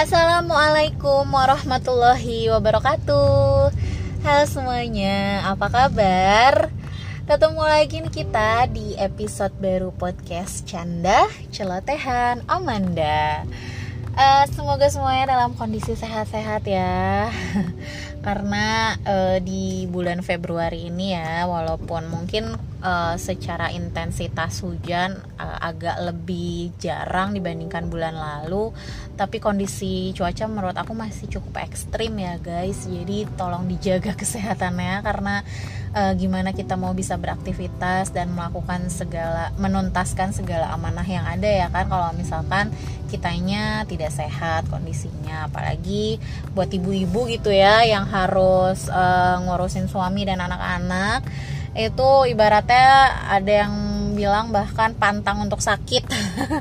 Assalamualaikum warahmatullahi wabarakatuh. Halo semuanya, apa kabar? Ketemu lagi nih kita di episode baru podcast Canda Celotehan Amanda. Uh, Semoga semuanya dalam kondisi sehat-sehat ya Karena uh, di bulan Februari ini ya Walaupun mungkin uh, secara intensitas hujan uh, agak lebih jarang dibandingkan bulan lalu tapi kondisi cuaca menurut aku masih cukup ekstrim ya guys. Jadi tolong dijaga kesehatannya karena uh, gimana kita mau bisa beraktivitas dan melakukan segala menuntaskan segala amanah yang ada ya kan kalau misalkan kitanya tidak sehat kondisinya apalagi buat ibu-ibu gitu ya yang harus uh, ngurusin suami dan anak-anak itu ibaratnya ada yang bilang bahkan pantang untuk sakit.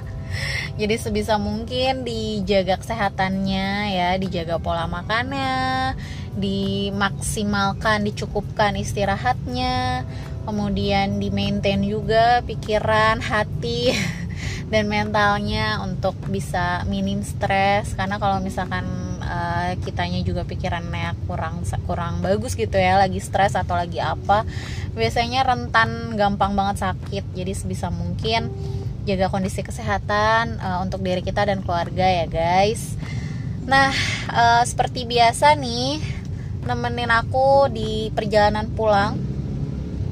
Jadi sebisa mungkin dijaga kesehatannya ya dijaga pola makannya dimaksimalkan dicukupkan istirahatnya kemudian di maintain juga pikiran hati dan mentalnya untuk bisa minim stres. Karena kalau misalkan uh, kitanya juga pikirannya kurang kurang bagus gitu ya lagi stres atau lagi apa biasanya rentan gampang banget sakit. Jadi sebisa mungkin jaga kondisi kesehatan uh, untuk diri kita dan keluarga ya guys. Nah uh, seperti biasa nih nemenin aku di perjalanan pulang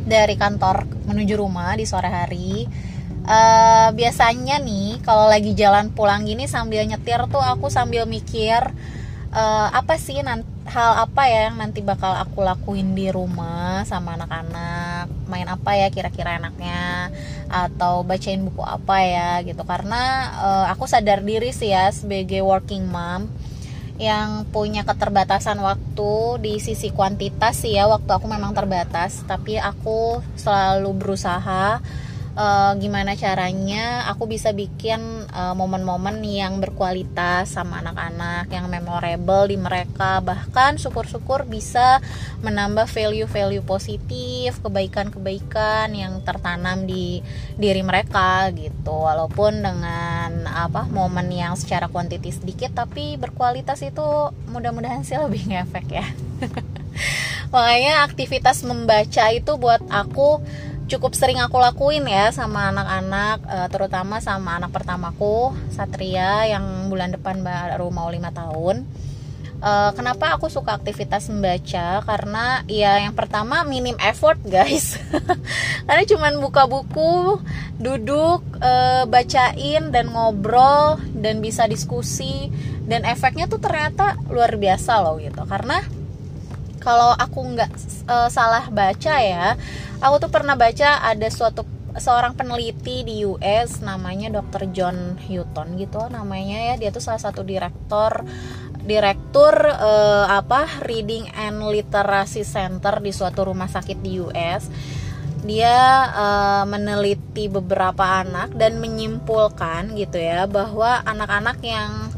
dari kantor menuju rumah di sore hari. Uh, biasanya nih kalau lagi jalan pulang gini sambil nyetir tuh aku sambil mikir uh, apa sih nanti hal apa ya yang nanti bakal aku lakuin di rumah sama anak-anak? Main apa ya kira-kira enaknya? Atau bacain buku apa ya gitu? Karena uh, aku sadar diri sih ya sebagai working mom yang punya keterbatasan waktu di sisi kuantitas sih ya waktu aku memang terbatas. Tapi aku selalu berusaha uh, gimana caranya aku bisa bikin eh, momen-momen yang berkualitas sama anak-anak yang memorable di mereka. Bahkan syukur-syukur bisa menambah value-value positif kebaikan-kebaikan yang tertanam di diri mereka gitu. Walaupun dengan apa momen yang secara kuantitas sedikit tapi berkualitas itu mudah-mudahan sih lebih ngefek ya. Makanya aktivitas membaca itu buat aku cukup sering aku lakuin ya sama anak-anak uh, terutama sama anak pertamaku Satria yang bulan depan baru mau lima tahun. Uh, kenapa aku suka aktivitas membaca? Karena ya yang pertama minim effort guys. Karena cuman buka buku duduk uh, bacain dan ngobrol dan bisa diskusi dan efeknya tuh ternyata luar biasa loh gitu. Karena kalau aku nggak uh, salah baca ya aku tuh pernah baca ada suatu seorang peneliti di US namanya Dr. John Hutton gitu namanya ya dia tuh salah satu direktur direktur uh, apa Reading and Literacy Center di suatu rumah sakit di US dia uh, meneliti beberapa anak dan menyimpulkan gitu ya bahwa anak-anak yang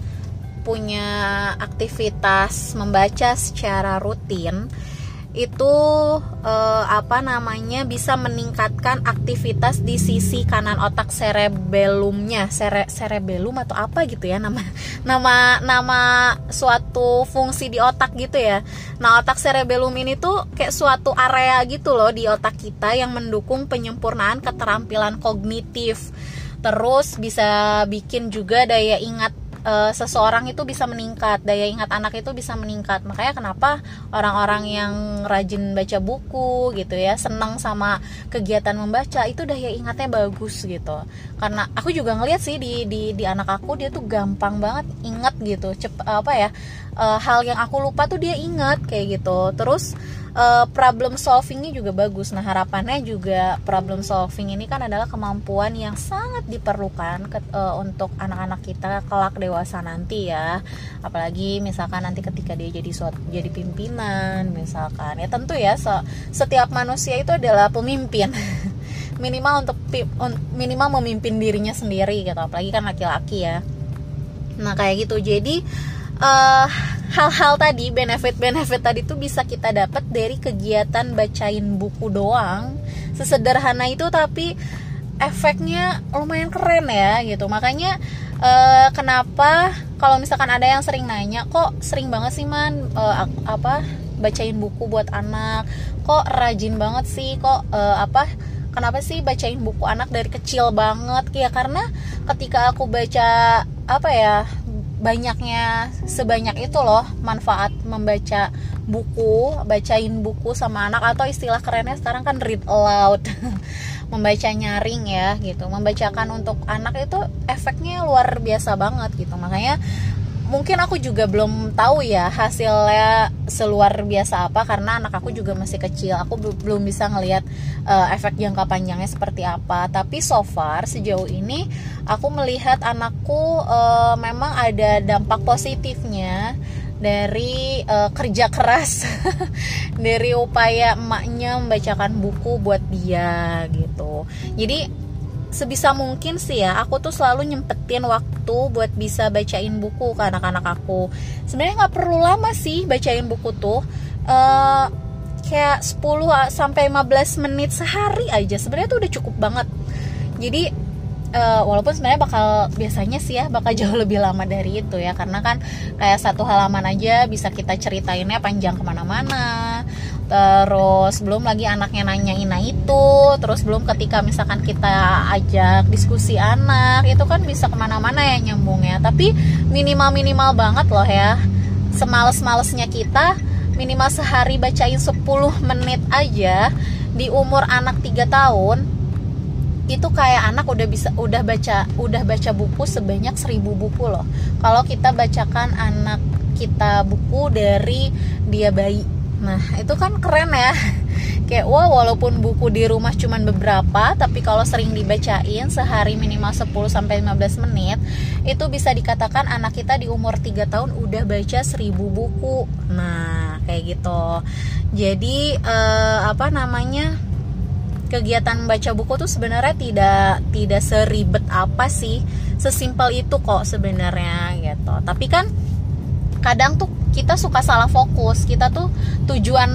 punya aktivitas membaca secara rutin itu eh, apa namanya bisa meningkatkan aktivitas di sisi kanan otak cerebellumnya. Cere, cerebellum atau apa gitu ya nama nama nama suatu fungsi di otak gitu ya. Nah otak cerebellum ini tuh kayak suatu area gitu loh di otak kita yang mendukung penyempurnaan keterampilan kognitif. Terus bisa bikin juga daya ingat uh, seseorang itu bisa meningkat daya ingat anak itu bisa meningkat. Makanya kenapa orang-orang yang rajin baca buku gitu ya senang sama kegiatan membaca itu daya ingatnya bagus gitu. Karena aku juga ngeliat sih di di di anak aku dia tuh gampang banget ingat gitu. Cep, apa ya uh, hal yang aku lupa tuh dia ingat kayak gitu. Terus uh, problem solvingnya juga bagus. Nah harapannya juga problem solving ini kan adalah kemampuan yang sangat diperlukan ke, uh, untuk anak-anak kita kelak dewasa nanti ya. Apalagi misalkan nanti ketika dia jadi suatu jadi pimpinan misalkan ya tentu ya se setiap manusia itu adalah pemimpin. minimal untuk minimal memimpin dirinya sendiri gitu apalagi kan laki-laki ya nah kayak gitu jadi uh, hal-hal tadi benefit-benefit tadi tuh bisa kita dapat dari kegiatan bacain buku doang. Sesederhana itu tapi efeknya lumayan keren ya gitu. Makanya uh, kenapa kalau misalkan ada yang sering nanya kok sering banget sih man uh, apa bacain buku buat anak? Kok rajin banget sih? Kok uh, apa kenapa sih bacain buku anak dari kecil banget? Ya karena ketika aku baca apa ya banyaknya sebanyak itu loh manfaat membaca buku bacain buku sama anak atau istilah kerennya sekarang kan read aloud. Membaca nyaring ya gitu. Membacakan untuk anak itu efeknya luar biasa banget gitu. Makanya mungkin aku juga belum tahu ya hasilnya seluar biasa apa karena anak aku juga masih kecil. Aku belum bisa ngelihat uh, efek jangka panjangnya seperti apa. Tapi so far sejauh ini aku melihat anakku uh, memang ada dampak positifnya dari uh, kerja keras. Dari upaya emaknya membacakan buku buat dia gitu. Jadi sebisa mungkin sih ya aku tuh selalu nyempetin waktu buat bisa bacain buku ke anak-anak aku. Sebenarnya nggak perlu lama sih bacain buku tuh. Uh, kayak 10 sampai 15 menit sehari aja. Sebenarnya tuh udah cukup banget. Jadi uh, walaupun sebenarnya bakal biasanya sih ya bakal jauh lebih lama dari itu ya. Karena kan kayak satu halaman aja bisa kita ceritainnya panjang ke mana-mana. Terus belum lagi anaknya nanyain nah itu. Terus belum ketika misalkan kita ajak diskusi anak itu kan bisa ke mana-mana ya nyambungnya tapi minimal minimal banget loh ya. Semales-malesnya kita minimal sehari bacain 10 menit aja di umur anak 3 tahun itu kayak anak udah bisa udah baca udah baca buku sebanyak seribu buku loh. Kalau kita bacakan anak kita buku dari dia bayi. Nah itu kan keren ya. Kayak wah walaupun buku di rumah cuman beberapa Tapi kalau sering dibacain sehari minimal 10-15 menit Itu bisa dikatakan anak kita di umur 3 tahun udah baca 1000 buku. Nah kayak gitu. Jadi eh, apa namanya kegiatan baca buku tuh sebenarnya tidak tidak seribet apa sih. Sesimpel itu kok sebenarnya gitu. Tapi kan kadang tuh kita suka salah fokus. Kita tuh tujuan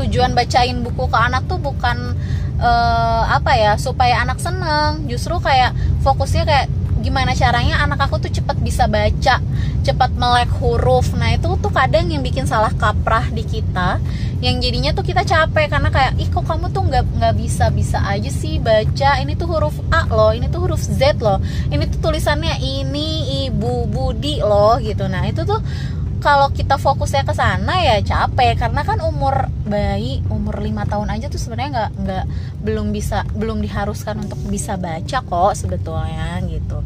tujuan bacain buku ke anak tuh bukan uh, apa ya supaya anak seneng. Justru kayak fokusnya kayak gimana caranya anak aku tuh cepat bisa baca cepat melek huruf. Nah itu tuh kadang yang bikin salah kaprah di kita yang jadinya tuh kita capek karena kayak ih kok kamu tuh nggak nggak bisa bisa aja sih baca? Ini tuh huruf A loh ini tuh huruf Z loh ini tuh tulisannya ini ibu budi loh gitu. Nah itu tuh kalau kita fokusnya ke sana ya capek karena kan umur bayi umur lima tahun aja tuh sebenarnya nggak nggak belum bisa belum diharuskan untuk bisa baca kok sebetulnya gitu.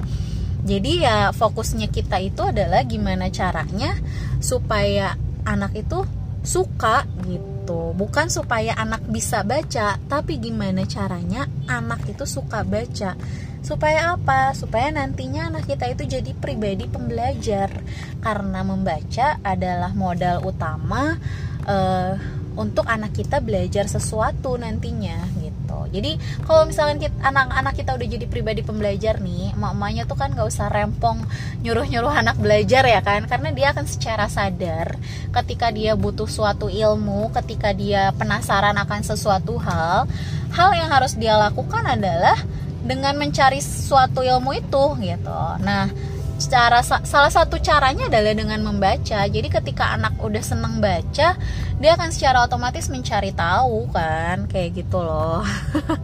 Jadi ya fokusnya kita itu adalah gimana caranya supaya anak itu suka gitu. Bukan supaya anak bisa baca tapi gimana caranya anak itu suka baca Supaya apa? Supaya nantinya anak kita itu jadi pribadi pembelajar. Karena membaca adalah modal utama uh, untuk anak kita belajar sesuatu nantinya gitu. Jadi kalau misalkan anak-anak kita udah jadi pribadi pembelajar nih, emak-emaknya tuh kan nggak usah rempong nyuruh-nyuruh anak belajar ya kan, karena dia akan secara sadar ketika dia butuh suatu ilmu, ketika dia penasaran akan sesuatu hal, hal yang harus dia lakukan adalah dengan mencari suatu ilmu itu gitu. Nah, cara salah satu caranya adalah dengan membaca. Jadi ketika anak udah seneng baca, dia akan secara otomatis mencari tahu kan, kayak gitu loh.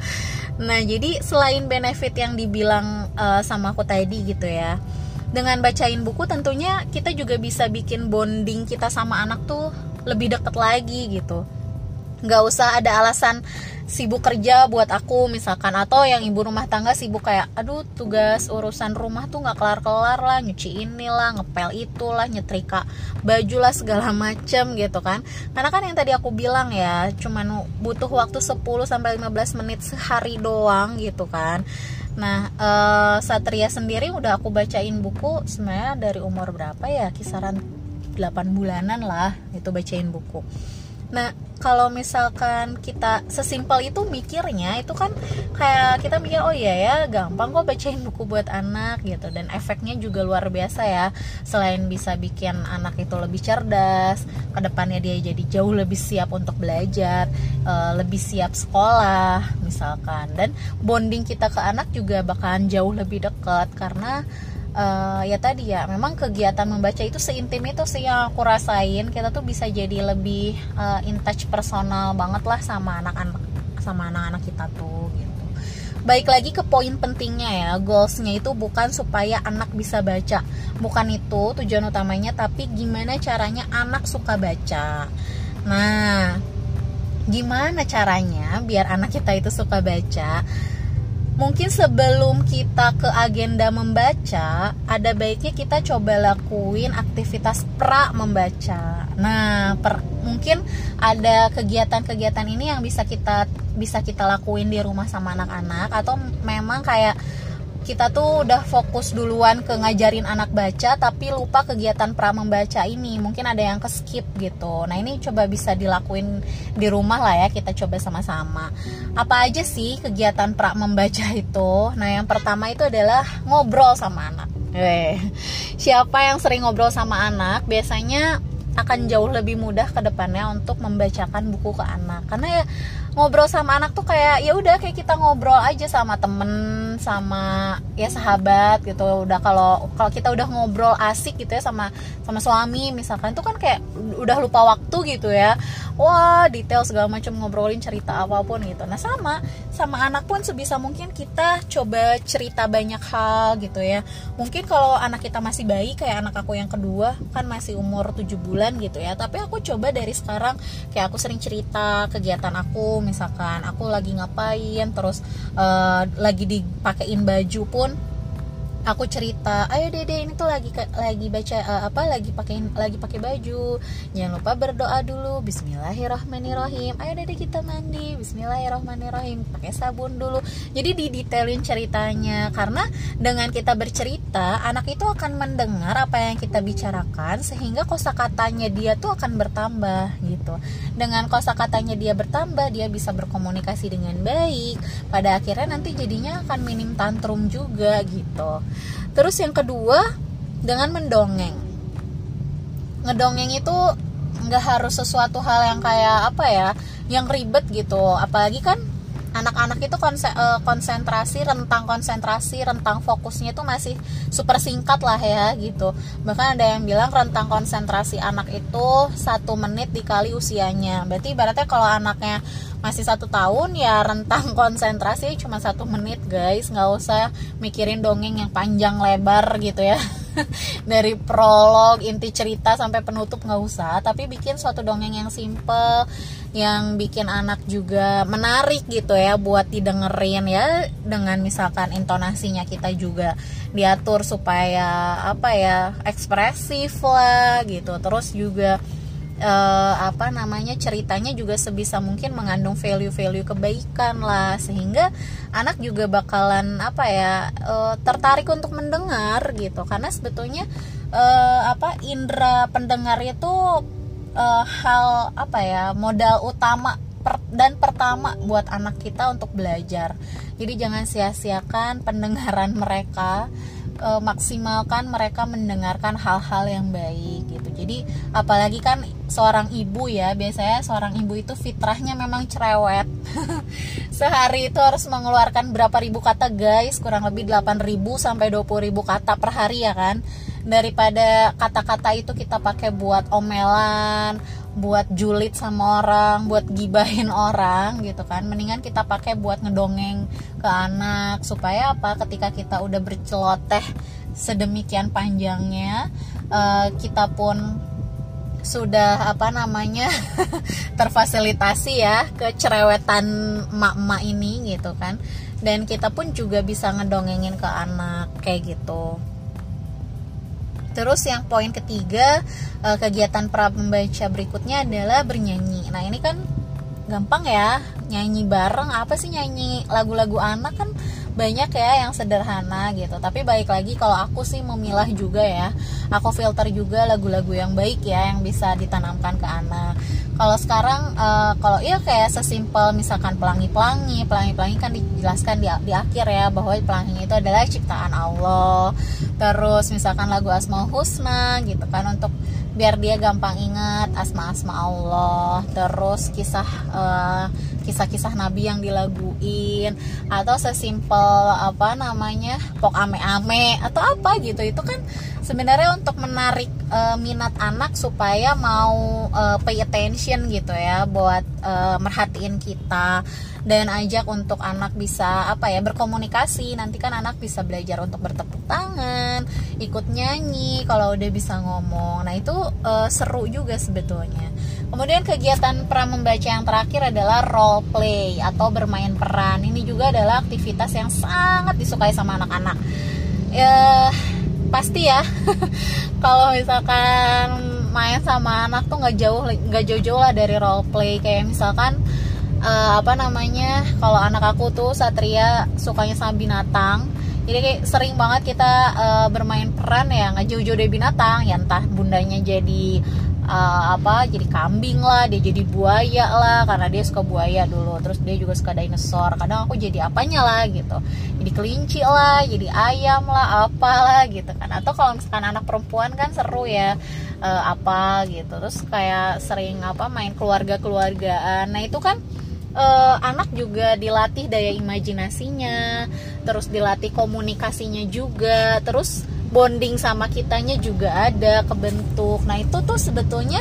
nah, jadi selain benefit yang dibilang uh, sama aku tadi gitu ya. Dengan bacain buku tentunya kita juga bisa bikin bonding kita sama anak tuh lebih deket lagi gitu. Nggak usah ada alasan sibuk kerja buat aku misalkan. Atau yang ibu rumah tangga sibuk kayak aduh tugas urusan rumah tuh nggak kelar kelar lah nyuci inilah ngepel itulah nyetrika baju lah segala macem gitu kan. Karena kan yang tadi aku bilang ya cuman butuh waktu 10 sampai 15 menit sehari doang gitu kan. Nah, uh, Satria sendiri udah aku bacain buku sebenarnya dari umur berapa ya? Kisaran 8 bulanan lah itu bacain buku nah kalau misalkan kita sesimpel itu mikirnya itu kan kayak kita mikir oh iya ya gampang kok bacain buku buat anak gitu. Dan efeknya juga luar biasa ya. Selain bisa bikin anak itu lebih cerdas ke depannya dia jadi jauh lebih siap untuk belajar uh, lebih siap sekolah misalkan. Dan bonding kita ke anak juga bakalan jauh lebih dekat karena uh, ya tadi ya memang kegiatan membaca itu seintim itu sih yang aku rasain. Kita tuh bisa jadi lebih uh, in touch personal banget lah sama anak-anak sama anak-anak kita tuh gitu. Baik lagi ke poin pentingnya ya goalsnya itu bukan supaya anak bisa baca. Bukan itu tujuan utamanya tapi gimana caranya anak suka baca. Nah gimana caranya biar anak kita itu suka baca mungkin sebelum kita ke agenda membaca, ada baiknya kita coba lakuin aktivitas pra membaca. Nah, per, mungkin ada kegiatan-kegiatan ini yang bisa kita bisa kita lakuin di rumah sama anak-anak atau memang kayak kita tuh udah fokus duluan ke ngajarin anak baca tapi lupa kegiatan pra membaca ini. Mungkin ada yang ke skip gitu. Nah ini coba bisa dilakuin di rumah lah ya kita coba sama-sama. Apa aja sih kegiatan pra membaca itu? Nah yang pertama itu adalah ngobrol sama anak. Eh, siapa yang sering ngobrol sama anak biasanya akan jauh lebih mudah ke depannya untuk membacakan buku ke anak. Karena ya ngobrol sama anak tuh kayak ya udah kayak kita ngobrol aja sama temen sama ya sahabat gitu. Udah kalau kalau kita udah ngobrol asik gitu ya sama sama suami misalkan itu kan kayak udah lupa waktu gitu ya. Wah detail segala macam ngobrolin cerita apa pun gitu. Nah sama sama anak pun sebisa mungkin kita coba cerita banyak hal gitu ya. Mungkin kalau anak kita masih bayi kayak anak aku yang kedua kan masih umur 7 bulan gitu ya. Tapi aku coba dari sekarang kayak aku sering cerita kegiatan aku. Misalkan aku lagi ngapain terus uh, lagi dipakein baju pun aku cerita ayo dede ini tuh lagi lagi baca uh, apa lagi pakai lagi pakai baju. Jangan lupa berdoa dulu. Bismillahirrohmanirrohim ayo dede kita mandi. Bismillahirrohmanirrohim pakai sabun dulu. Jadi didetailin ceritanya. Karena dengan kita bercerita anak itu akan mendengar apa yang kita bicarakan sehingga kosakatanya dia tuh akan bertambah gitu. Dengan kosakatanya dia bertambah dia bisa berkomunikasi dengan baik. Pada akhirnya nanti jadinya akan minim tantrum juga gitu terus yang kedua dengan mendongeng. Ngedongeng itu nggak harus sesuatu hal yang kayak apa ya yang ribet gitu. Apalagi kan anak-anak itu eh, konsentrasi rentang konsentrasi rentang fokusnya itu masih super singkat lah ya gitu. Bahkan ada yang bilang rentang konsentrasi anak itu satu menit dikali usianya. Berarti ibaratnya kalau anaknya masih satu tahun ya rentang konsentrasi cuma satu menit guys. Nggak usah mikirin dongeng yang panjang lebar gitu ya dari prolog inti cerita sampai penutup nggak usah tapi bikin suatu dongeng yang simple yang bikin anak juga menarik gitu ya buat didengerin ya dengan misalkan intonasinya kita juga diatur supaya apa ya ekspresif lah gitu. Terus juga uh, apa namanya ceritanya juga sebisa mungkin mengandung value-value kebaikan lah. Sehingga anak juga bakalan apa ya uh, tertarik untuk mendengar gitu. Karena sebetulnya uh, apa indera pendengar itu uh, hal apa ya modal utama per, dan pertama buat anak kita untuk belajar. Jadi jangan sia-siakan pendengaran mereka e, maksimalkan mereka mendengarkan hal-hal yang baik gitu. Jadi apalagi kan seorang ibu ya biasanya seorang ibu itu fitrahnya memang cerewet. Sehari itu harus mengeluarkan berapa ribu kata guys? Kurang lebih 8 ribu sampai 20 ribu kata per hari ya kan? Daripada kata-kata itu kita pakai buat omelan buat julid sama orang, buat gibahin orang gitu kan. Mendingan kita pakai buat ngedongeng ke anak supaya apa? Ketika kita udah berceloteh sedemikian panjangnya, uh, kita pun sudah apa namanya terfasilitasi ya kecerewetan mak-mak ini gitu kan. Dan kita pun juga bisa ngedongengin ke anak kayak gitu. Terus yang poin ketiga uh, kegiatan pra membaca berikutnya adalah bernyanyi. Nah ini kan gampang ya nyanyi bareng. Apa sih nyanyi lagu-lagu anak? Kan banyak ya yang sederhana gitu. Tapi baik lagi kalau aku sih memilah juga ya. Aku filter juga lagu-lagu yang baik ya yang bisa ditanamkan ke anak. Kalau sekarang uh, kalau iya kayak sesimpel misalkan pelangi-pelangi. Pelangi-pelangi kan dijelaskan di, di akhir ya bahwa pelangi itu adalah ciptaan Allah. Terus misalkan lagu Asmaul Husna gitu kan untuk biar dia gampang ingat asma-asma Allah terus kisah uh, kisah-kisah nabi yang dilaguin atau sesimpel apa namanya pok ame-ame atau apa gitu. Itu kan sebenarnya untuk menarik uh, minat anak supaya mau uh, pay attention gitu ya buat uh, merhatiin kita dan ajak untuk anak bisa apa ya berkomunikasi. Nanti kan anak bisa belajar untuk bertepuk tangan ikut nyanyi kalau udah bisa ngomong. Nah itu uh, seru juga sebetulnya. Kemudian kegiatan pra membaca yang terakhir adalah role play atau bermain peran. Ini juga adalah aktivitas yang sangat disukai sama anak-anak. Ya pasti ya. Kalau misalkan main sama anak tuh nggak jauh nggak jauh-jauh lah dari role play. Kayak misalkan uh, apa namanya kalau anak aku tuh Satria sukanya sama binatang. Jadi kayak sering banget kita uh, bermain peran ya nggak jauh-jauh dari binatang. Ya entah bundanya jadi uh, apa jadi kambing lah dia jadi buaya lah karena dia suka buaya dulu. Terus dia juga suka dinosaur. Kadang aku jadi apanya lah gitu. Jadi kelinci lah jadi ayam lah apalah gitu kan. Atau kalau misalkan anak perempuan kan seru ya uh, apa gitu. Terus kayak sering apa main keluarga keluargaan nah itu kan uh, anak juga dilatih daya imajinasinya, terus dilatih komunikasinya juga, terus bonding sama kitanya juga ada kebentuk. Nah itu tuh sebetulnya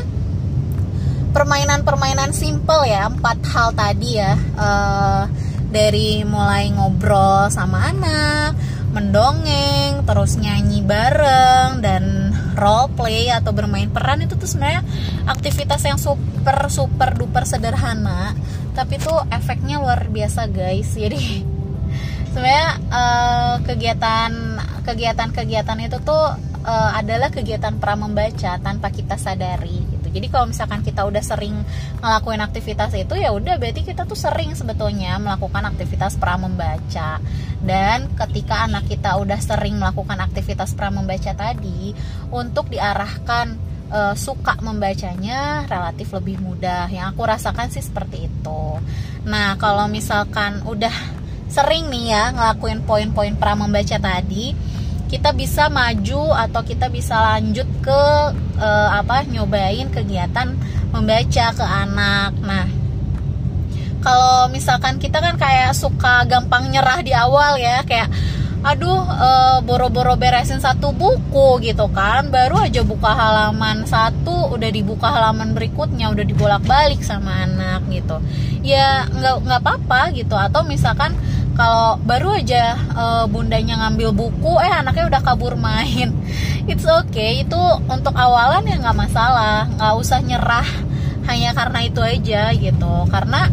permainan-permainan simple ya empat hal tadi ya uh, dari mulai ngobrol sama anak, mendongeng, terus nyanyi bareng dan role play atau bermain peran itu tuh sebenarnya aktivitas yang super super duper sederhana tapi tuh efeknya luar biasa guys jadi sebenarnya uh, kegiatan kegiatan-kegiatan itu tuh uh, adalah kegiatan pra membaca tanpa kita sadari gitu. Jadi kalau misalkan kita udah sering ngelakuin aktivitas itu ya udah berarti kita tuh sering sebetulnya melakukan aktivitas pra membaca. Dan ketika anak kita udah sering melakukan aktivitas pra membaca tadi untuk diarahkan uh, suka membacanya relatif lebih mudah. Yang aku rasakan sih seperti itu. Nah, kalau misalkan udah sering nih ya ngelakuin poin-poin pra membaca tadi, kita bisa maju atau kita bisa lanjut ke uh, apa nyobain kegiatan membaca ke anak. Nah, kalau misalkan kita kan kayak suka gampang nyerah di awal ya, kayak aduh uh, boro-boro beresin satu buku gitu kan. Baru aja buka halaman satu udah dibuka halaman berikutnya udah dibolak-balik sama anak gitu. Ya nggak nggak apa-apa gitu. Atau misalkan kalau baru aja uh, bundanya ngambil buku eh anaknya udah kabur main. It's okay. Itu untuk awalan ya nggak masalah. Nggak usah nyerah hanya karena itu aja gitu. Karena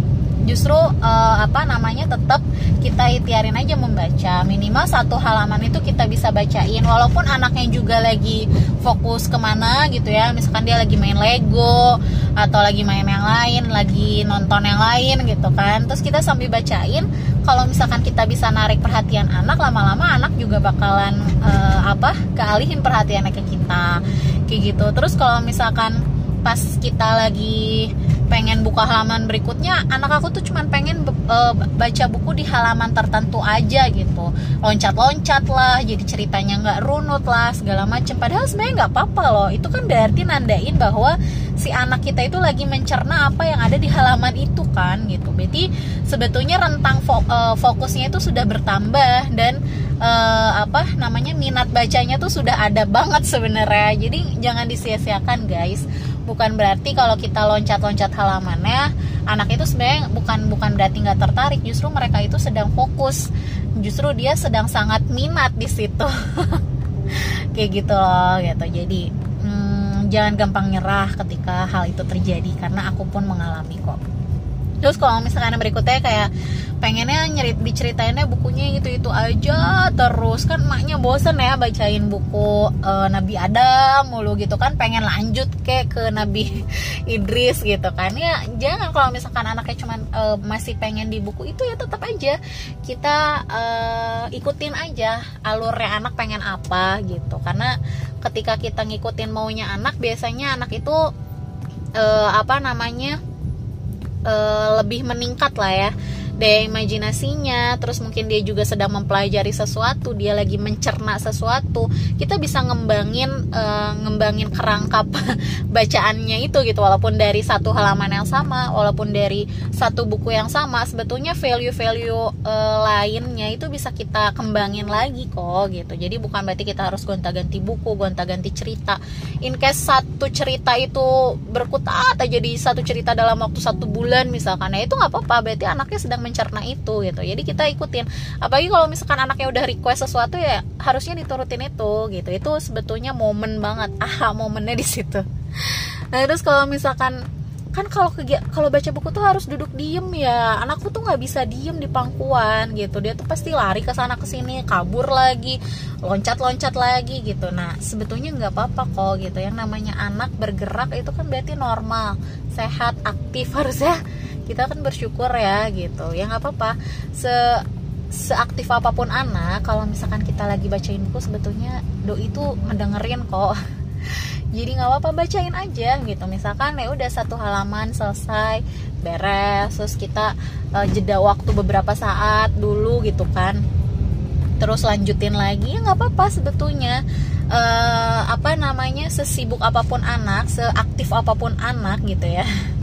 justru uh, apa namanya tetap kita ikhtiarin aja membaca. Minimal satu halaman itu kita bisa bacain. Walaupun anaknya juga lagi fokus ke mana gitu ya. Misalkan dia lagi main Lego atau lagi main yang lain lagi nonton yang lain gitu kan. Terus kita sambil bacain kalau misalkan kita bisa narik perhatian anak lama-lama anak juga bakalan uh, apa kealihin perhatiannya ke kita. Kayak gitu. Terus kalau misalkan pas kita lagi pengen buka halaman berikutnya anak aku tuh cuman pengen uh, baca buku di halaman tertentu aja gitu. Loncat-loncat lah jadi ceritanya nggak runut lah segala macam padahal sebenarnya nggak apa-apa loh. Itu kan berarti nandain bahwa si anak kita itu lagi mencerna apa yang ada di halaman itu kan gitu. Berarti sebetulnya rentang fo uh, fokusnya itu sudah bertambah dan uh, apa namanya minat bacanya tuh sudah ada banget sebenarnya. Jadi jangan disia-siakan guys. Bukan berarti kalau kita loncat-loncat halamannya anak itu sebenarnya bukan bukan berarti nggak tertarik. Justru mereka itu sedang fokus. Justru dia sedang sangat minat di situ. Kayak gitu loh gitu. Jadi jangan gampang nyerah ketika hal itu terjadi karena aku pun mengalami kok. Terus kalau misalkan berikutnya kayak pengennya nyerit diceritainnya bukunya gitu itu aja terus kan emaknya bosen ya bacain buku uh, Nabi Adam mulu gitu kan pengen lanjut kayak ke Nabi Idris gitu kan. Ya jangan kalau misalkan anaknya cuman uh, masih pengen di buku itu ya tetap aja kita uh, ikutin aja alurnya anak pengen apa gitu. Karena ketika kita ngikutin maunya anak biasanya anak itu uh, apa namanya uh, lebih meningkat lah ya daya imajinasinya terus mungkin dia juga sedang mempelajari sesuatu dia lagi mencerna sesuatu kita bisa ngembangin uh, ngembangin kerangkap bacaannya itu gitu. Walaupun dari satu halaman yang sama walaupun dari satu buku yang sama sebetulnya value-value uh, lainnya itu bisa kita kembangin lagi kok gitu. Jadi bukan berarti kita harus gonta-ganti buku gonta-ganti cerita. In case satu cerita itu berkutat aja di satu cerita dalam waktu satu bulan misalkan ya itu nggak apa-apa. Berarti anaknya sedang mencerna itu gitu. Jadi kita ikutin. Apalagi kalau misalkan anaknya udah request sesuatu ya harusnya diturutin itu gitu. Itu sebetulnya momen banget. Aha momennya di situ. Nah terus kalau misalkan kan kalau kalau baca buku tuh harus duduk diem ya. Anakku tuh nggak bisa diem di pangkuan gitu. Dia tuh pasti lari ke sana ke sini kabur lagi loncat loncat lagi gitu. Nah sebetulnya nggak apa-apa kok gitu. Yang namanya anak bergerak itu kan berarti normal sehat aktif harusnya kita kan bersyukur ya gitu. Ya nggak apa-apa. Se seaktif apa pun anak kalau misalkan kita lagi bacain buku sebetulnya doi itu mendengerin kok. Jadi nggak apa-apa bacain aja gitu. Misalkan ya udah satu halaman selesai beres terus kita uh, jeda waktu beberapa saat dulu gitu kan. Terus lanjutin lagi ya nggak apa-apa sebetulnya. Uh, apa namanya sesibuk apa pun anak seaktif apa pun anak gitu ya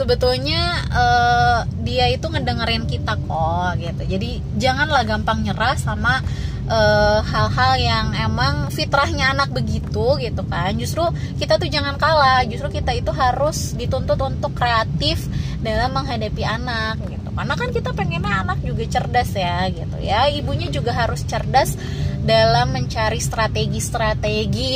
sebetulnya uh, dia itu ngedengerin kita kok gitu. Jadi janganlah gampang nyerah sama eh, hal-hal uh, yang emang fitrahnya anak begitu gitu kan. Justru kita tuh jangan kalah. Justru kita itu harus dituntut untuk kreatif dalam menghadapi anak gitu. Karena kan kita pengennya anak juga cerdas ya gitu ya. Ibunya juga harus cerdas dalam mencari strategi-strategi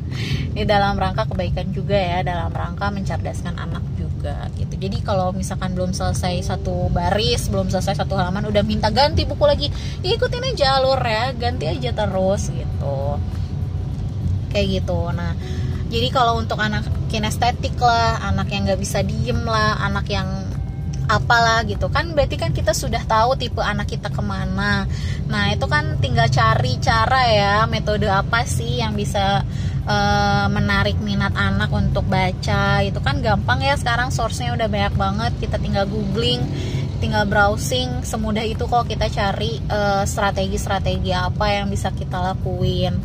di dalam rangka kebaikan juga ya dalam rangka mencerdaskan anak juga gitu. Jadi kalau misalkan belum selesai satu baris belum selesai satu halaman udah minta ganti buku lagi ya ikutin aja alur ya ganti aja terus gitu. Kayak gitu. Nah jadi kalau untuk anak kinestetik lah anak yang nggak bisa diem lah anak yang apalah gitu. Kan berarti kan kita sudah tahu tipe anak kita ke mana. Nah itu kan tinggal cari cara ya metode apa sih yang bisa uh, menarik minat anak untuk baca itu kan gampang ya. Sekarang source-nya udah banyak banget kita tinggal googling tinggal browsing. Semudah itu kok kita cari eh, strategi-strategi apa yang bisa kita lakuin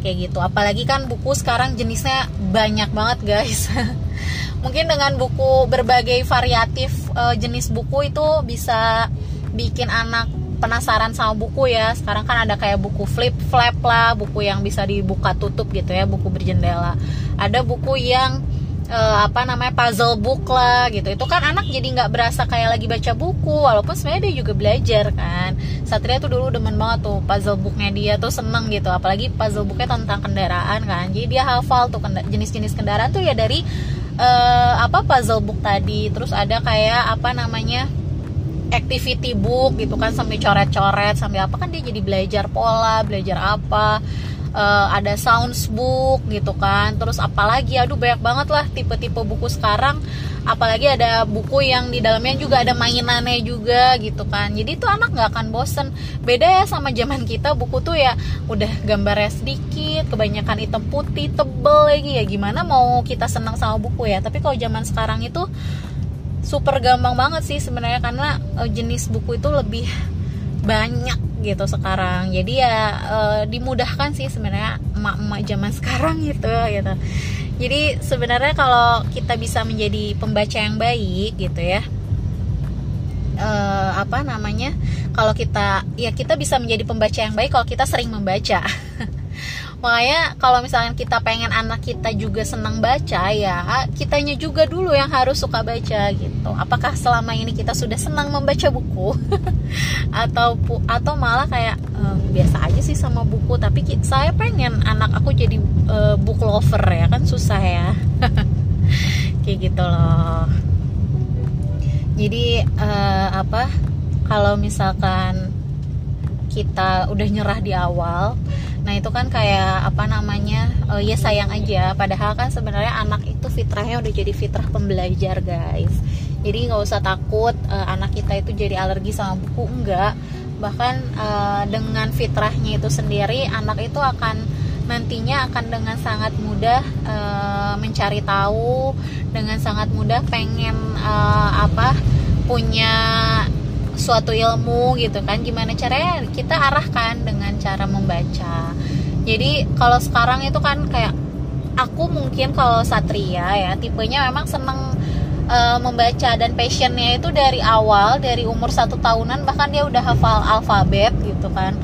kayak gitu. Apalagi kan buku sekarang jenisnya banyak banget guys. Mungkin dengan buku berbagai variatif uh, jenis buku itu bisa bikin anak penasaran sama buku ya. Sekarang kan ada kayak buku flip flap lah buku yang bisa dibuka tutup gitu ya buku berjendela. Ada buku yang uh, apa namanya puzzle book lah gitu. Itu kan anak jadi nggak berasa kayak lagi baca buku walaupun sebenarnya dia juga belajar kan. Satria tuh dulu demen banget tuh puzzle booknya dia tuh seneng gitu. Apalagi puzzle booknya tentang kendaraan kan. Jadi dia hafal tuh jenis-jenis kendaraan tuh ya dari uh, apa puzzle book tadi. Terus ada kayak apa namanya activity book gitu kan sambil coret-coret sambil apa kan dia jadi belajar pola belajar apa uh, ada sounds book gitu kan. Terus apalagi aduh banyak banget lah tipe-tipe buku sekarang. Apalagi ada buku yang di dalamnya juga ada mainannya juga gitu kan. Jadi itu anak nggak akan bosen. Beda ya sama zaman kita buku tuh ya udah gambarnya sedikit kebanyakan hitam putih tebel lagi. Ya gimana mau kita senang sama buku ya? Tapi kalau zaman sekarang itu super gampang banget sih sebenarnya karena uh, jenis buku itu lebih banyak gitu sekarang. Jadi ya e, dimudahkan sih sebenarnya emak-emak zaman sekarang gitu gitu. Jadi sebenarnya kalau kita bisa menjadi pembaca yang baik gitu ya e, apa namanya kalau kita ya kita bisa menjadi pembaca yang baik kalau kita sering membaca makanya kalau misalnya kita pengen anak kita juga senang baca ya kitanya juga dulu yang harus suka baca gitu. Apakah selama ini kita sudah senang membaca buku? Atau atau malah kayak uh, biasa aja sih sama buku tapi saya pengen anak aku jadi uh, book lover ya kan? Susah ya. Kayak gitu loh. Jadi uh, apa kalau misalkan kita udah nyerah di awal nah itu kan kayak apa namanya uh, ya sayang aja. Padahal kan sebenarnya anak itu fitrahnya udah jadi fitrah pembelajar guys. Jadi nggak usah takut uh, anak kita itu jadi alergi sama buku enggak. Bahkan uh, dengan fitrahnya itu sendiri anak itu akan nantinya akan dengan sangat mudah uh, mencari tahu dengan sangat mudah pengen uh, apa punya suatu ilmu gitu kan gimana caranya kita arahkan dengan cara membaca. Jadi kalau sekarang itu kan kayak aku mungkin kalau satria ya tipenya memang seneng uh, membaca dan passionnya itu dari awal dari umur satu tahunan bahkan dia udah hafal alfabet gitu kan.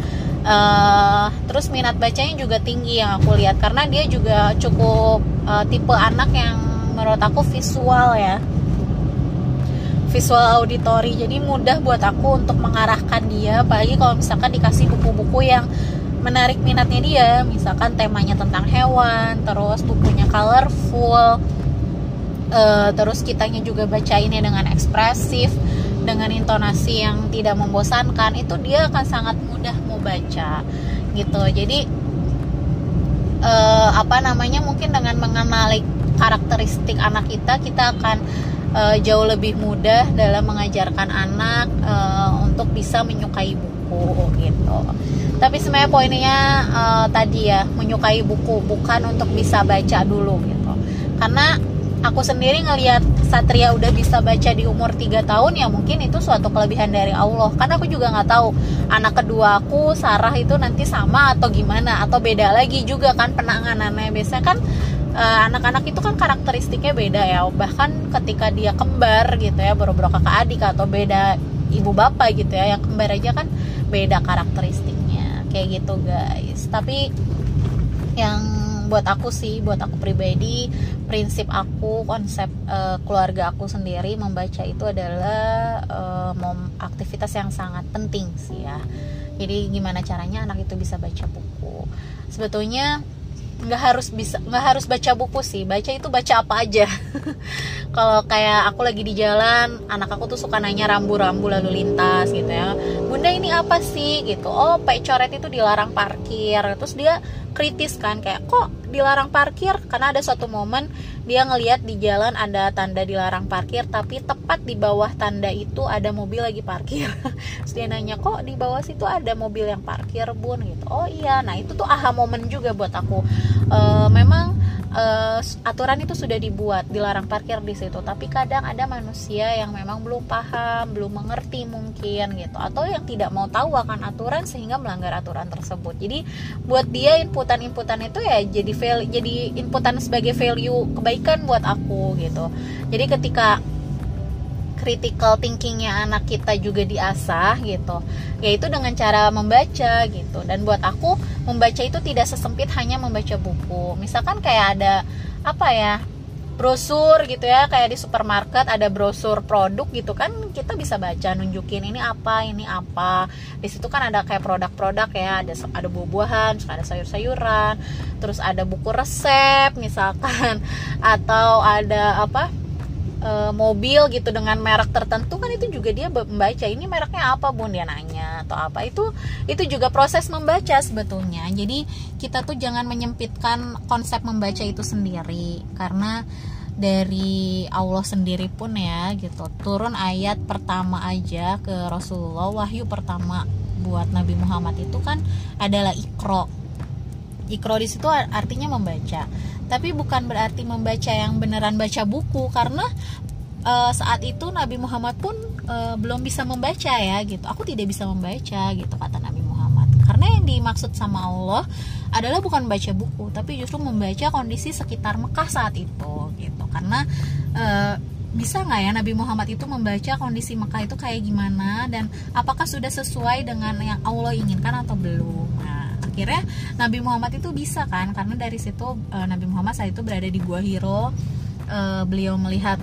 Uh, terus minat bacanya juga tinggi yang aku lihat karena dia juga cukup uh, tipe anak yang menurut aku visual ya visual auditory jadi mudah buat aku untuk mengarahkan dia apalagi kalau misalkan dikasih buku-buku yang menarik minatnya dia. Misalkan temanya tentang hewan terus bukunya colorful uh, terus kitanya juga bacainnya dengan ekspresif dengan intonasi yang tidak membosankan itu dia akan sangat mudah mau baca gitu. Jadi uh, apa namanya mungkin dengan mengenali karakteristik anak kita kita akan uh, jauh lebih mudah dalam mengajarkan anak uh, untuk bisa menyukai buku gitu. Tapi sebenarnya poinnya uh, tadi ya menyukai buku bukan untuk bisa baca dulu gitu. Karena aku sendiri ngelihat Satria udah bisa baca di umur 3 tahun ya mungkin itu suatu kelebihan dari Allah karena aku juga nggak tahu anak kedua aku Sarah itu nanti sama atau gimana atau beda lagi juga kan penanganannya biasanya kan anak-anak uh, itu kan karakteristiknya beda ya. Bahkan ketika dia kembar gitu ya baru-baru kakak adik atau beda ibu bapak gitu ya yang kembar aja kan beda karakteristiknya. Kayak gitu guys. Tapi yang buat aku sih buat aku pribadi prinsip aku konsep uh, keluarga aku sendiri membaca itu adalah uh, aktivitas yang sangat penting sih ya. Jadi gimana caranya anak itu bisa baca buku. Sebetulnya nggak harus bisa nggak harus baca buku sih. Baca itu baca apa aja kalau kayak aku lagi di jalan anak aku tuh suka nanya rambu-rambu lalu lintas gitu ya. Bunda ini apa sih? gitu. Oh pak coret itu dilarang parkir. Terus dia kritis kan kayak kok dilarang parkir? Karena ada suatu momen dia ngelihat di jalan ada tanda dilarang parkir tapi tepat di bawah tanda itu ada mobil lagi parkir. Terus dia nanya kok di bawah situ ada mobil yang parkir bun? gitu. Oh iya. Nah itu tuh aha momen juga buat aku. E, memang uh, aturan itu sudah dibuat dilarang parkir di situ. Tapi kadang ada manusia yang memang belum paham belum mengerti mungkin gitu atau yang tidak mau tahu akan aturan sehingga melanggar aturan tersebut. Jadi buat dia inputan-inputan itu ya jadi fail jadi inputan sebagai value kebaikan buat aku gitu. Jadi ketika critical thinkingnya anak kita juga diasah gitu. Yaitu dengan cara membaca gitu. Dan buat aku membaca itu tidak sesempit hanya membaca buku. Misalkan kayak ada apa ya brosur gitu ya kayak di supermarket ada brosur produk gitu kan kita bisa baca nunjukin ini apa ini apa. Di situ kan ada kayak produk-produk ya ada ada buah-buahan ada sayur-sayuran terus ada buku resep misalkan atau ada apa e, mobil gitu dengan merek tertentu kan itu juga dia membaca ini mereknya apa bun? Dia nanya atau apa. Itu itu juga proses membaca sebetulnya. Jadi kita tuh jangan menyempitkan konsep membaca itu sendiri. Karena dari Allah sendiri pun ya gitu. Turun ayat pertama aja ke Rasulullah wahyu pertama buat Nabi Muhammad itu kan adalah ikro. Ikro di situ artinya membaca tapi bukan berarti membaca yang beneran baca buku karena uh, saat itu Nabi Muhammad pun uh, belum bisa membaca ya gitu. Aku tidak bisa membaca gitu kata Nabi Muhammad. Karena yang dimaksud sama Allah adalah bukan baca buku tapi justru membaca kondisi sekitar Mekah saat itu gitu. Karena uh, bisa nggak ya Nabi Muhammad itu membaca kondisi Mekah itu kayak gimana? Dan apakah sudah sesuai dengan yang Allah inginkan atau belum? Nah akhirnya Nabi Muhammad itu bisa kan? Karena dari situ uh, Nabi Muhammad saat itu berada di Gua Hiro. Uh, beliau melihat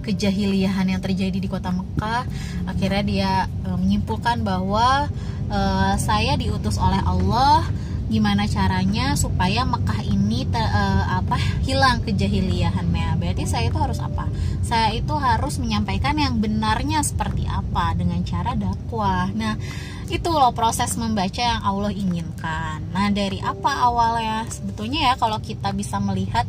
kejahiliahan yang terjadi di kota Mekah. Akhirnya dia uh, menyimpulkan bahwa uh, saya diutus oleh Allah. Gimana caranya supaya Mekah ini te, uh, apa hilang kejahiliahannya? Berarti saya itu harus apa? Saya itu harus menyampaikan yang benarnya seperti apa dengan cara dakwah. Nah itu loh proses membaca yang Allah inginkan. Nah dari apa awalnya? Sebetulnya ya kalau kita bisa melihat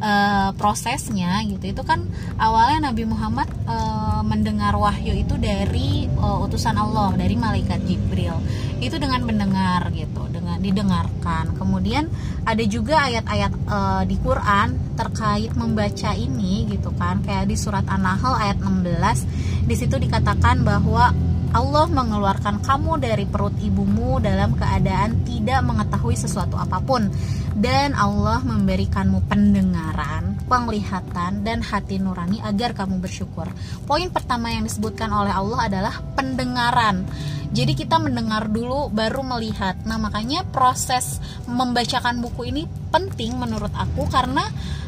uh, prosesnya gitu itu kan awalnya Nabi Muhammad uh, mendengar wahyu itu dari uh, utusan Allah dari malaikat Jibril. Itu dengan mendengar gitu dengan didengarkan. Kemudian ada juga ayat-ayat uh, di Quran terkait membaca ini gitu kan. Kayak di surat An-Nahl ayat 16 di situ dikatakan bahwa Allah mengeluarkan kamu dari perut ibumu dalam keadaan tidak mengetahui sesuatu apa pun dan Allah memberikanmu pendengaran, penglihatan dan hati nurani agar kamu bersyukur. Poin pertama yang disebutkan oleh Allah adalah pendengaran. Jadi kita mendengar dulu baru melihat. Nah, makanya proses membacakan buku ini penting menurut aku karena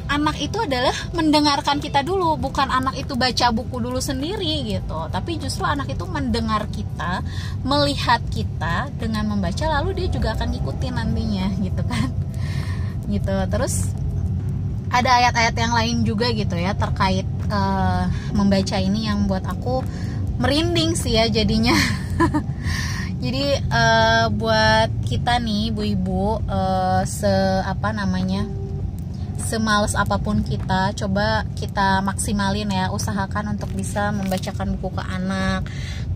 anak itu adalah mendengarkan kita dulu bukan anak itu baca buku dulu sendiri gitu tapi justru anak itu mendengar kita melihat kita dengan membaca lalu dia juga akan ngikutin nantinya gitu kan gitu. Terus ada ayat-ayat yang lain juga gitu ya terkait uh, membaca ini yang buat aku merinding sih ya jadinya. Jadi uh, buat kita nih ibu-ibu uh, se apa namanya semales apa pun kita coba kita maksimalin ya usahakan untuk bisa membacakan buku ke anak.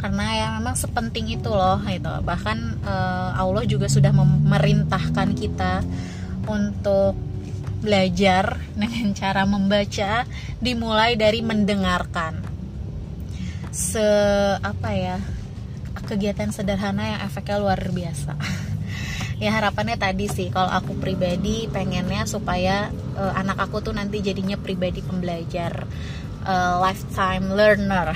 Karena ya memang sepenting itu loh itu bahkan uh, Allah juga sudah memerintahkan kita untuk belajar dengan cara membaca dimulai dari mendengarkan. Se apa ya kegiatan sederhana yang efeknya luar biasa. Ya harapannya tadi sih kalau aku pribadi pengennya supaya uh, anak aku tuh nanti jadinya pribadi pembelajar uh, lifetime learner.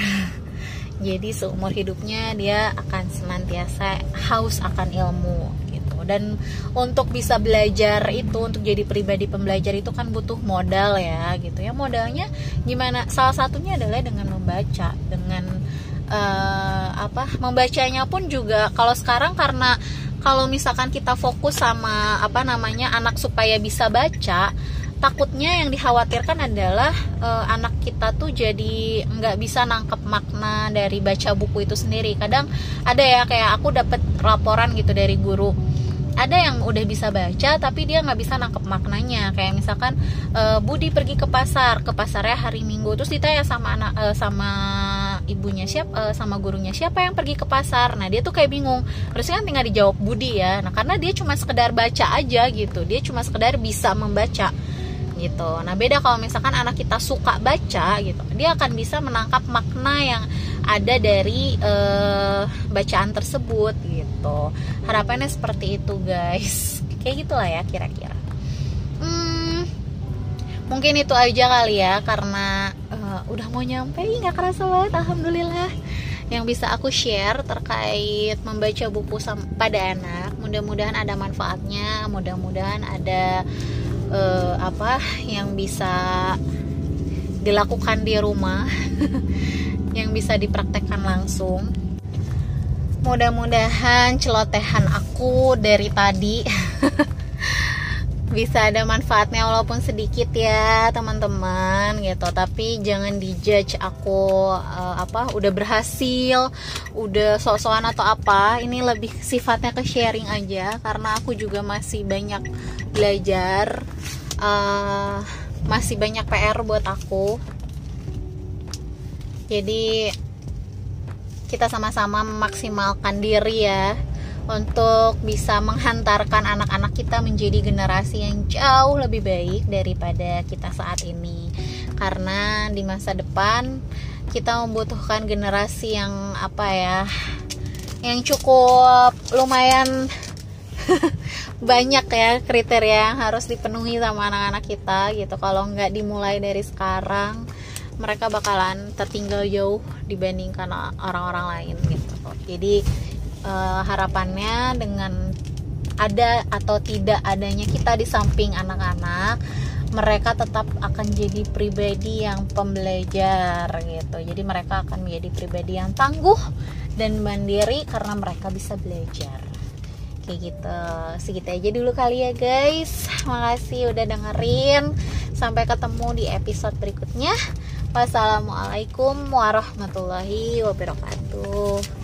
Jadi seumur hidupnya dia akan senantiasa haus akan ilmu dan untuk bisa belajar itu untuk jadi pribadi pembelajar itu kan butuh modal ya gitu ya. Modalnya gimana? Salah satunya adalah dengan membaca dengan uh, apa membacanya pun juga kalau sekarang karena kalau misalkan kita fokus sama apa namanya anak supaya bisa baca takutnya yang dikhawatirkan adalah e, anak kita tuh jadi nggak bisa nangkep makna dari baca buku itu sendiri. Kadang ada ya kayak aku dapat laporan gitu dari guru ada yang udah bisa baca tapi dia nggak bisa nangkep maknanya. Kayak misalkan e, Budi pergi ke pasar ke pasarnya hari Minggu. Terus ditanya sama anak e, sama ibunya siapa e, sama gurunya siapa yang pergi ke pasar? Nah dia tuh kayak bingung. Harusnya kan tinggal dijawab Budi ya. Nah karena dia cuma sekedar baca aja gitu. Dia cuma sekedar bisa membaca gitu. Nah, beda kalau misalkan anak kita suka baca gitu, dia akan bisa menangkap makna yang ada dari uh, bacaan tersebut gitu. Harapannya seperti itu guys. Kayak gitulah ya kira-kira. Hmm, mungkin itu aja kali ya karena uh, udah mau nyampe. Nggak kerasa banget alhamdulillah. Yang bisa aku share terkait membaca buku pada anak mudah-mudahan ada manfaatnya mudah-mudahan ada uh, apa yang bisa dilakukan di rumah yang bisa dipraktekkan langsung. Mudah-mudahan celotehan aku dari tadi bisa ada manfaatnya walaupun sedikit ya teman-teman gitu. Tapi jangan dijudge aku uh, apa udah berhasil udah sok-sokan atau apa. Ini lebih sifatnya ke sharing aja karena aku juga masih banyak belajar uh, masih banyak PR buat aku. Jadi kita sama-sama memaksimalkan diri ya untuk bisa menghantarkan anak-anak kita menjadi generasi yang jauh lebih baik daripada kita saat ini. Karena di masa depan kita membutuhkan generasi yang apa ya yang cukup lumayan banyak ya kriteria yang harus dipenuhi sama anak-anak kita gitu. Kalau nggak dimulai dari sekarang mereka bakalan tertinggal jauh dibandingkan orang-orang lain gitu. Jadi uh, harapannya dengan ada atau tidak adanya kita di samping anak-anak mereka tetap akan jadi pribadi yang pembelajar gitu. Jadi mereka akan menjadi pribadi yang tangguh dan mandiri karena mereka bisa belajar. Kayak gitu. Segitu aja dulu kali ya guys. Makasih udah dengerin. Sampai ketemu di episode berikutnya. Wassalamualaikum warahmatullahi wabarakatuh